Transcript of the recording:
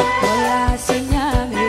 Hola, señame.